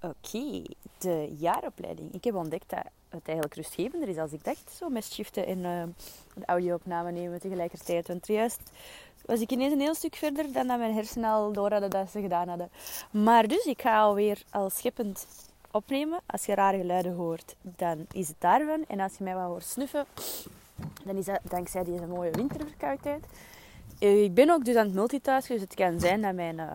Oké, de jaaropleiding. Ik heb ontdekt dat het eigenlijk rustgevender is als ik dacht. Zo met shiften en uh, de audio-opname nemen tegelijkertijd. Want juist was ik ineens een heel stuk verder dan dat mijn hersenen al door hadden dat ze gedaan hadden. Maar dus, ik ga alweer al scheppend opnemen. Als je rare geluiden hoort, dan is het daarvan. En als je mij wat hoort snuffen, dan is dat dankzij deze mooie winterverkoudheid. Eh, ik ben ook dus aan het multitasken, dus het kan zijn dat mijn uh,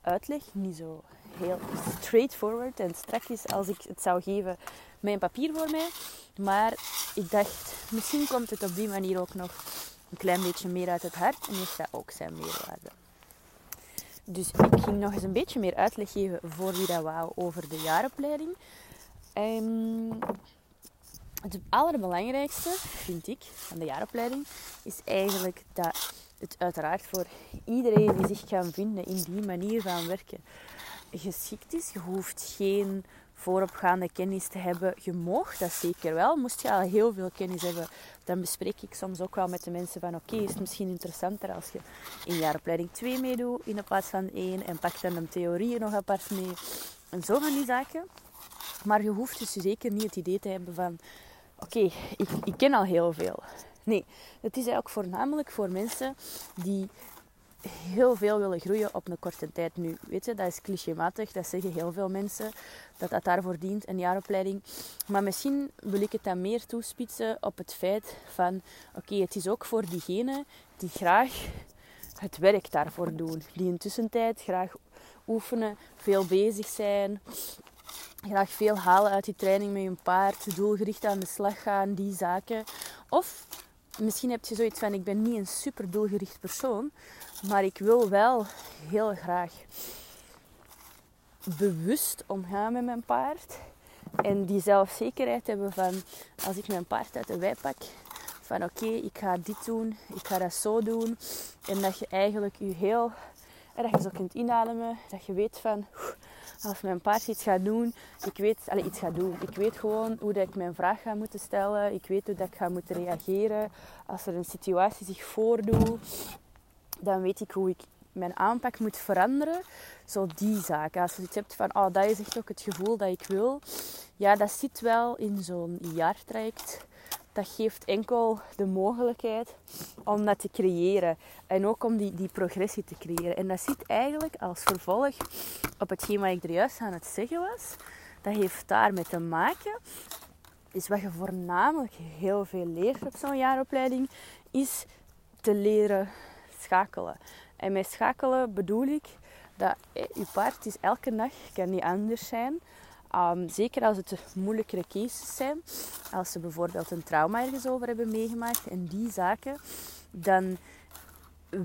uitleg niet zo heel straightforward en strak is als ik het zou geven een papier voor mij. Maar ik dacht, misschien komt het op die manier ook nog een klein beetje meer uit het hart en heeft dat ook zijn meerwaarde. Dus ik ging nog eens een beetje meer uitleg geven voor wie dat wou over de jaaropleiding. Um, het allerbelangrijkste, vind ik, van de jaaropleiding, is eigenlijk dat het uiteraard voor iedereen die zich kan vinden in die manier van werken geschikt is. Je hoeft geen vooropgaande kennis te hebben. Je mag dat zeker wel. Moest je al heel veel kennis hebben, dan bespreek ik soms ook wel met de mensen van oké, is het misschien interessanter als je in jaaropleiding 2 meedoet in plaats van 1 en pak dan de theorieën nog apart mee en zo van die zaken. Maar je hoeft dus zeker niet het idee te hebben van oké, ik, ik ken al heel veel. Nee, het is eigenlijk voornamelijk voor mensen die heel veel willen groeien op een korte tijd. Nu, weet je, dat is clichématig, dat zeggen heel veel mensen, dat dat daarvoor dient, een jaaropleiding. Maar misschien wil ik het dan meer toespitsen op het feit van, oké, het is ook voor diegenen die graag het werk daarvoor doen. Die in tussentijd graag oefenen, veel bezig zijn, graag veel halen uit die training met hun paard, doelgericht aan de slag gaan, die zaken. Of misschien heb je zoiets van, ik ben niet een super doelgericht persoon, maar ik wil wel heel graag bewust omgaan met mijn paard. En die zelfzekerheid hebben van als ik mijn paard uit de wei pak. Van oké, ik ga dit doen, ik ga dat zo doen. En dat je eigenlijk je heel dat je zo kunt inademen. Dat je weet van als mijn paard iets gaat doen, ik weet, allez, iets gaat doen. Ik weet gewoon hoe dat ik mijn vraag ga moeten stellen. Ik weet hoe dat ik ga moeten reageren. Als er een situatie zich voordoet, dan weet ik hoe ik mijn aanpak moet veranderen. Zo die zaken. Als je iets hebt van, oh, dat is echt ook het gevoel dat ik wil. Ja, dat zit wel in zo'n jaartraject. Dat geeft enkel de mogelijkheid om dat te creëren. En ook om die, die progressie te creëren. En dat zit eigenlijk als vervolg op hetgeen wat ik er juist aan het zeggen was. Dat heeft daarmee te maken. Is wat je voornamelijk heel veel leert op zo'n jaaropleiding. Is te leren schakelen. En met schakelen bedoel ik dat eh, je paard is elke dag kan niet anders zijn. Um, zeker als het moeilijkere cases zijn, als ze bijvoorbeeld een trauma ergens over hebben meegemaakt en die zaken, dan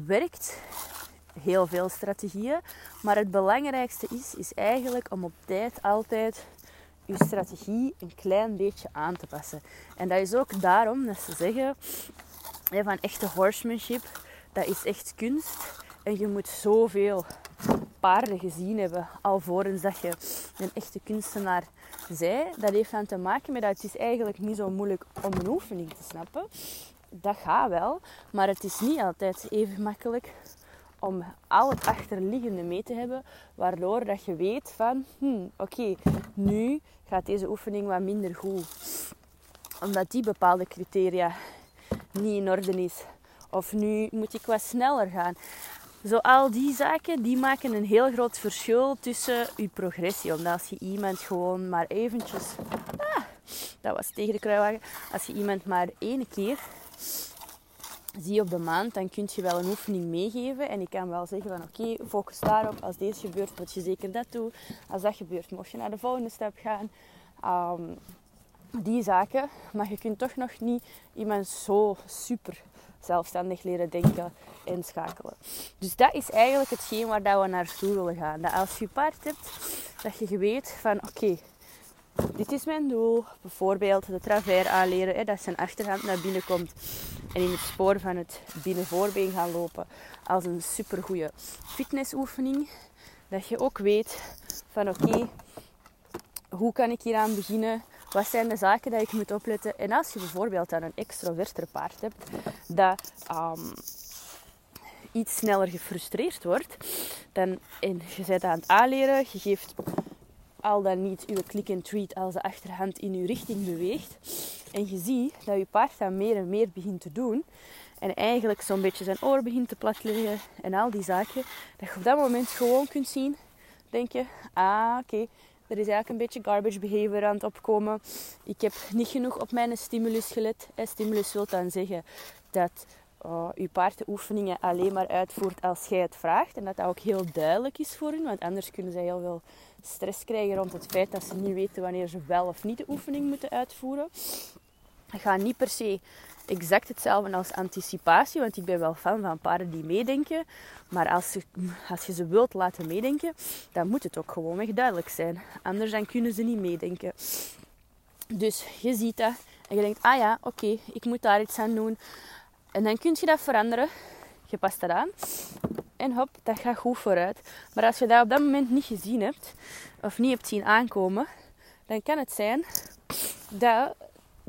werkt heel veel strategieën. Maar het belangrijkste is, is eigenlijk om op tijd altijd je strategie een klein beetje aan te passen. En dat is ook daarom dat ze zeggen van echte horsemanship dat is echt kunst. En je moet zoveel paarden gezien hebben alvorens dat je een echte kunstenaar zij. Dat heeft dan te maken met dat het is eigenlijk niet zo moeilijk om een oefening te snappen. Dat gaat wel, maar het is niet altijd even makkelijk om al het achterliggende mee te hebben, waardoor dat je weet van, hmm, oké, nu gaat deze oefening wat minder goed. Omdat die bepaalde criteria niet in orde is. Of nu moet ik wat sneller gaan. Zo al die zaken, die maken een heel groot verschil tussen je progressie. Omdat als je iemand gewoon maar eventjes... Ah, dat was tegen de kruiwagen. Als je iemand maar één keer zie op de maand, dan kun je wel een oefening meegeven. En ik kan wel zeggen van oké, focus daarop. Als deze gebeurt, moet je zeker dat doen. Als dat gebeurt, mocht je naar de volgende stap gaan. Um, die zaken. Maar je kunt toch nog niet iemand zo super zelfstandig leren denken en schakelen. Dus dat is eigenlijk hetgeen waar dat we naartoe willen gaan. Dat als je paard hebt, dat je weet van oké, dit is mijn doel. Bijvoorbeeld de travers aanleren, hè, dat zijn achterhand naar binnen komt en in het spoor van het binnenvoorbeen gaan lopen. Als een supergoeie fitnessoefening. Dat je ook weet van oké, hoe kan ik hier aan beginnen? Wat zijn de zaken dat ik moet opletten? En als je bijvoorbeeld dan een extroverter paard hebt, dat um, iets sneller gefrustreerd wordt, dan, en je bent aan het aanleren, je geeft al dan niet uw click and treat als de achterhand in uw richting beweegt. En je ziet dat je paard dat meer en meer begint te doen. En eigenlijk zo'n beetje zijn oor begint te platleggen en al die zaken. Dat je op dat moment gewoon kunt zien. Denk je, ah oké, er is eigenlijk een beetje garbage behavior aan het opkomen. Ik heb niet genoeg op mijn stimulus gelet. Stimulus wil dan zeggen dat je paard de oefeningen alleen maar uitvoert als jij het vraagt. En dat dat ook heel duidelijk is voor hen. Want anders kunnen ze heel veel stress krijgen rond het feit dat ze niet weten wanneer ze wel of niet de oefening moeten uitvoeren. Het gaat niet per se exact hetzelfde als anticipatie, want ik ben wel fan van paarden die meedenken. Maar als je, als je ze wilt laten meedenken, dan moet het ook gewoonweg duidelijk zijn. Anders dan kunnen ze niet meedenken. Dus je ziet dat en je denkt, ah ja, oké, ik moet daar iets aan doen. En dan kun je dat veranderen. Je past dat aan. En hop, dat gaat goed vooruit. Maar als je dat op dat moment niet gezien hebt, of niet hebt zien aankomen, dan kan het zijn dat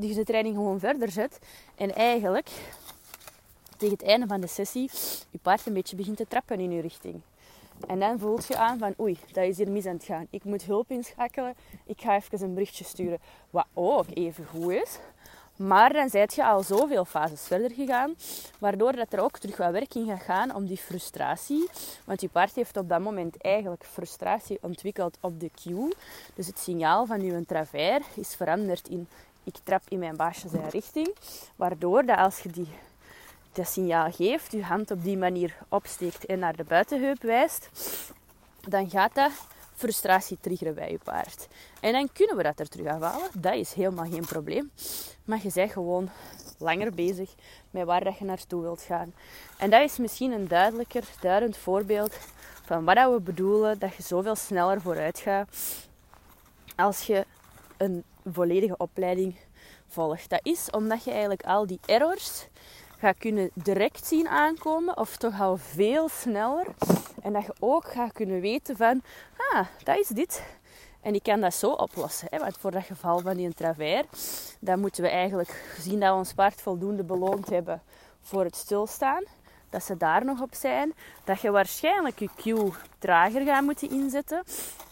je de training gewoon verder zet. En eigenlijk tegen het einde van de sessie je paard een beetje begint te trappen in je richting. En dan voelt je aan van oei, dat is hier mis aan het gaan. Ik moet hulp inschakelen. Ik ga even een berichtje sturen. Wat ook even goed is. Maar dan zijt je al zoveel fases verder gegaan, waardoor dat er ook terug wat werk in gaat gaan om die frustratie. Want je paard heeft op dat moment eigenlijk frustratie ontwikkeld op de cue. Dus het signaal van je travers is veranderd in ik trap in mijn baasje zijn richting. Waardoor dat als je die, dat signaal geeft, je hand op die manier opsteekt en naar de buitenheup wijst, dan gaat dat frustratie triggeren bij je paard. En dan kunnen we dat er terug afhalen. Dat is helemaal geen probleem. Maar je bent gewoon langer bezig met waar dat je naartoe wilt gaan. En dat is misschien een duidelijker, duidend voorbeeld van wat we bedoelen dat je zoveel sneller vooruit gaat als je een volledige opleiding volgt. Dat is omdat je eigenlijk al die errors gaat kunnen direct zien aankomen, of toch al veel sneller. En dat je ook gaat kunnen weten van, ah, dat is dit. En ik kan dat zo oplossen. Hè? Want voor dat geval van die travers, dan moeten we eigenlijk, gezien dat we ons paard voldoende beloond hebben voor het stilstaan, dat ze daar nog op zijn, dat je waarschijnlijk je cue trager gaat moeten inzetten,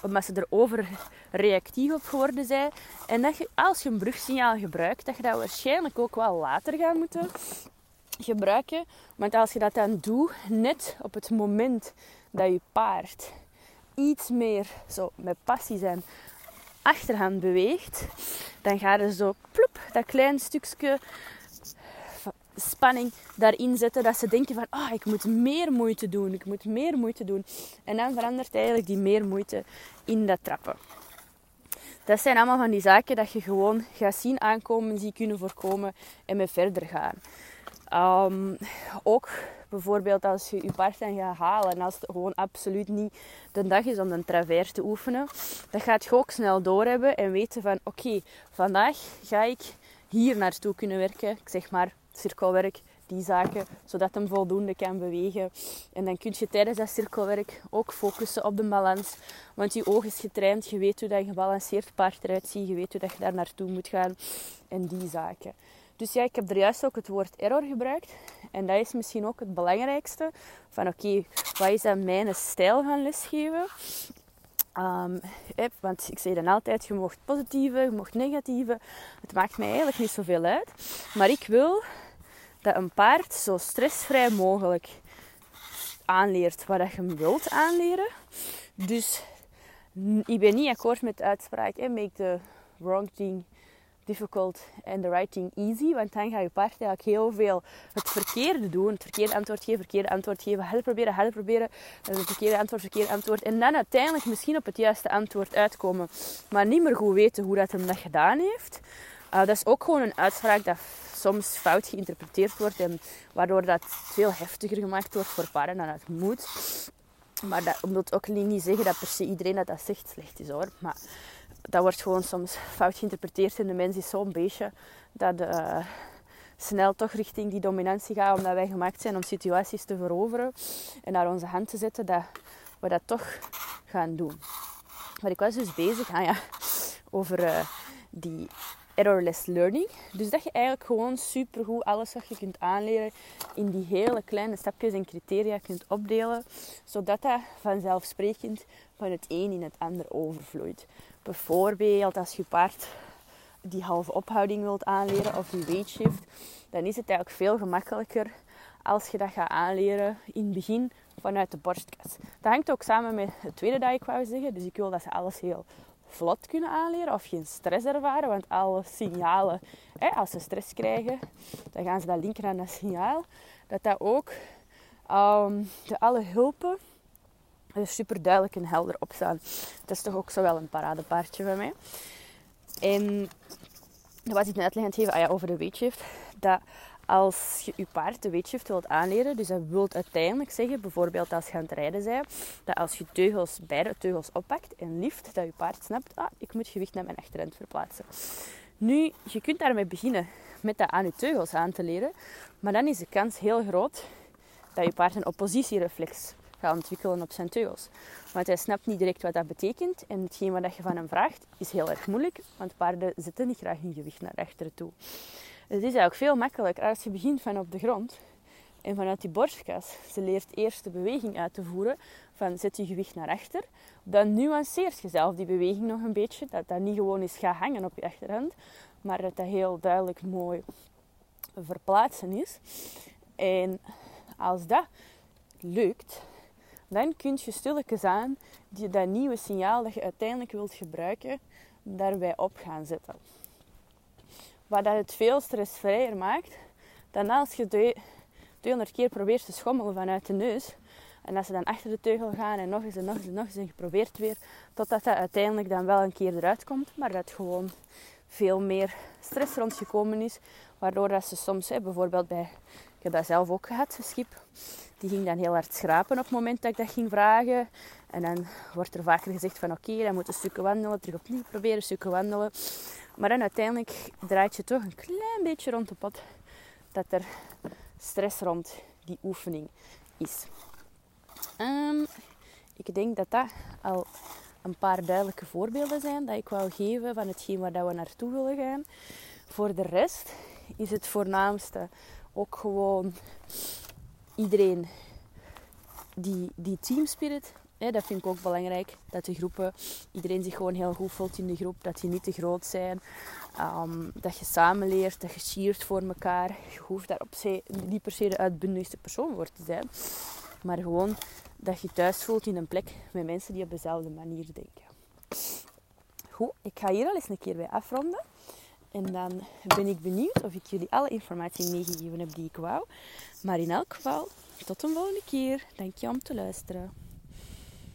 omdat ze er over reactief op geworden zijn. En dat je, als je een brugsignaal gebruikt, dat je dat waarschijnlijk ook wel later gaat moeten gebruiken. Want als je dat dan doet, net op het moment dat je paard iets meer zo met passie zijn achterhand beweegt, dan gaat er zo ploep, dat klein stukje spanning daarin zetten. Dat ze denken van, oh, ik moet meer moeite doen. Ik moet meer moeite doen. En dan verandert eigenlijk die meer moeite in dat trappen. Dat zijn allemaal van die zaken dat je gewoon gaat zien aankomen, zie kunnen voorkomen en mee verder gaan. Ehm, ook bijvoorbeeld als je je dan gaat halen en als het gewoon absoluut niet de dag is om een travers te oefenen, dan gaat je ook snel doorhebben en weten van oké, vandaag ga ik hier naartoe kunnen werken. Ik zeg maar cirkelwerk, die zaken, zodat hem voldoende kan bewegen. En dan kun je tijdens dat cirkelwerk ook focussen op de balans. Want je oog is getraind, je weet hoe dat je gebalanceerd paard eruit ziet, je weet hoe dat je daar naartoe moet gaan en die zaken. Dus ja, ik heb er juist ook het woord error gebruikt. En dat is misschien ook het belangrijkste. Van oké, wat is dan mijn stijl van lesgeven? Um, want ik zeg dan altijd, je mocht positieve, je mocht negatieve. Het maakt mij eigenlijk niet zoveel uit. Maar ik wil dat een paard zo stressvrij mogelijk aanleert wat je hem wilt aanleren. Dus ik ben niet akkoord met de uitspraak, make the wrong thing difficult and the right thing easy. Want dan ga je paard eigenlijk heel veel het verkeerde doen. Het verkeerde antwoord geven, verkeerde antwoord geven. Help proberen, help proberen. Het verkeerde antwoord, verkeerde antwoord. En dan uiteindelijk misschien op het juiste antwoord uitkomen. Maar niet meer goed weten hoe dat hem dat gedaan heeft. Uh, dat is ook gewoon een uitspraak dat soms fout geïnterpreteerd wordt. En waardoor dat veel heftiger gemaakt wordt voor paarden dan het moet. Maar dat omdat ook niet zeggen dat per se iedereen dat dat zegt slecht is hoor. Maar dat wordt gewoon soms fout geïnterpreteerd. En de mens is zo'n beetje dat uh, snel toch richting die dominantie gaat. Omdat wij gemaakt zijn om situaties te veroveren. En naar onze hand te zetten. Dat we dat toch gaan doen. Maar ik was dus bezig ah ja, over uh, die errorless learning. Dus dat je eigenlijk gewoon supergoed alles wat je kunt aanleren in die hele kleine stapjes en criteria kunt opdelen, zodat dat vanzelfsprekend van het een in het ander overvloeit. Bijvoorbeeld als je paard die halve ophouding wilt aanleren of die weight shift, dan is het eigenlijk veel gemakkelijker als je dat gaat aanleren in het begin vanuit de borstkas. Dat hangt ook samen met het tweede dat ik wou zeggen. Dus ik wil dat ze alles heel vlot kunnen aanleren of geen stress ervaren. Want alle signalen, hè, als ze stress krijgen, dan gaan ze dat linken aan dat signaal. Dat dat ook um, de alle hulpen er super duidelijk en helder op staan. Dat is toch ook zo wel een paradepaardje van mij. En wat ik net aan het geven ah over de weetshift. Dat als je je paard de weetshift wilt aanleren, dus dat wil uiteindelijk zeggen, bijvoorbeeld als je aan het rijden bent, dat als je teugels, beide teugels oppakt en lift, dat je paard snapt, ah, ik moet gewicht naar mijn achterhand verplaatsen. Nu, je kunt daarmee beginnen met dat aan je teugels aan te leren, maar dan is de kans heel groot dat je paard een oppositiereflex gaat ontwikkelen op zijn teugels. Want hij snapt niet direct wat dat betekent en hetgeen wat je van hem vraagt is heel erg moeilijk, want paarden zetten niet graag hun gewicht naar achteren toe. Het is eigenlijk veel makkelijker als je begint van op de grond en vanuit die borstkas. Ze leert eerst de beweging uit te voeren van zet je gewicht naar achter. Dan nuanceert je zelf die beweging nog een beetje. Dat dat niet gewoon is gaan hangen op je achterhand. Maar dat dat heel duidelijk mooi verplaatsen is. En als dat lukt, dan kun je stilletjes aan die, dat nieuwe signaal dat je uiteindelijk wilt gebruiken, daarbij op gaan zetten. Wat dat het veel stressvrijer maakt dan als je 200 keer probeert te schommelen vanuit de neus. En als ze dan achter de teugel gaan en nog eens en nog eens en nog eens en je probeert weer. Totdat dat uiteindelijk dan wel een keer eruit komt. Maar dat gewoon veel meer stress rondgekomen is. Waardoor dat ze soms, hè, bijvoorbeeld bij, ik heb dat zelf ook gehad, een schip. Die ging dan heel hard schrapen op het moment dat ik dat ging vragen. En dan wordt er vaker gezegd van oké, dan moet een stukje wandelen. Terug opnieuw proberen, stukken wandelen. Maar dan uiteindelijk draait je toch een klein beetje rond de pot dat er stress rond die oefening is. Um, ik denk dat dat al een paar duidelijke voorbeelden zijn dat ik wou geven van hetgeen waar we naartoe willen gaan. Voor de rest is het voornaamste ook gewoon iedereen die, die teamspirit dat vind ik ook belangrijk. Dat de groepen, iedereen zich gewoon heel goed voelt in de groep. Dat die niet te groot zijn. Um, dat je samen leert, dat je cheert voor elkaar. Je hoeft daar op zich niet per se de uitbundigste persoon voor te zijn. Maar gewoon dat je thuis voelt in een plek met mensen die op dezelfde manier denken. Goed, ik ga hier al eens een keer bij afronden. En dan ben ik benieuwd of ik jullie alle informatie meegegeven heb die ik wou. Maar in elk geval, tot een volgende keer. Dank je om te luisteren.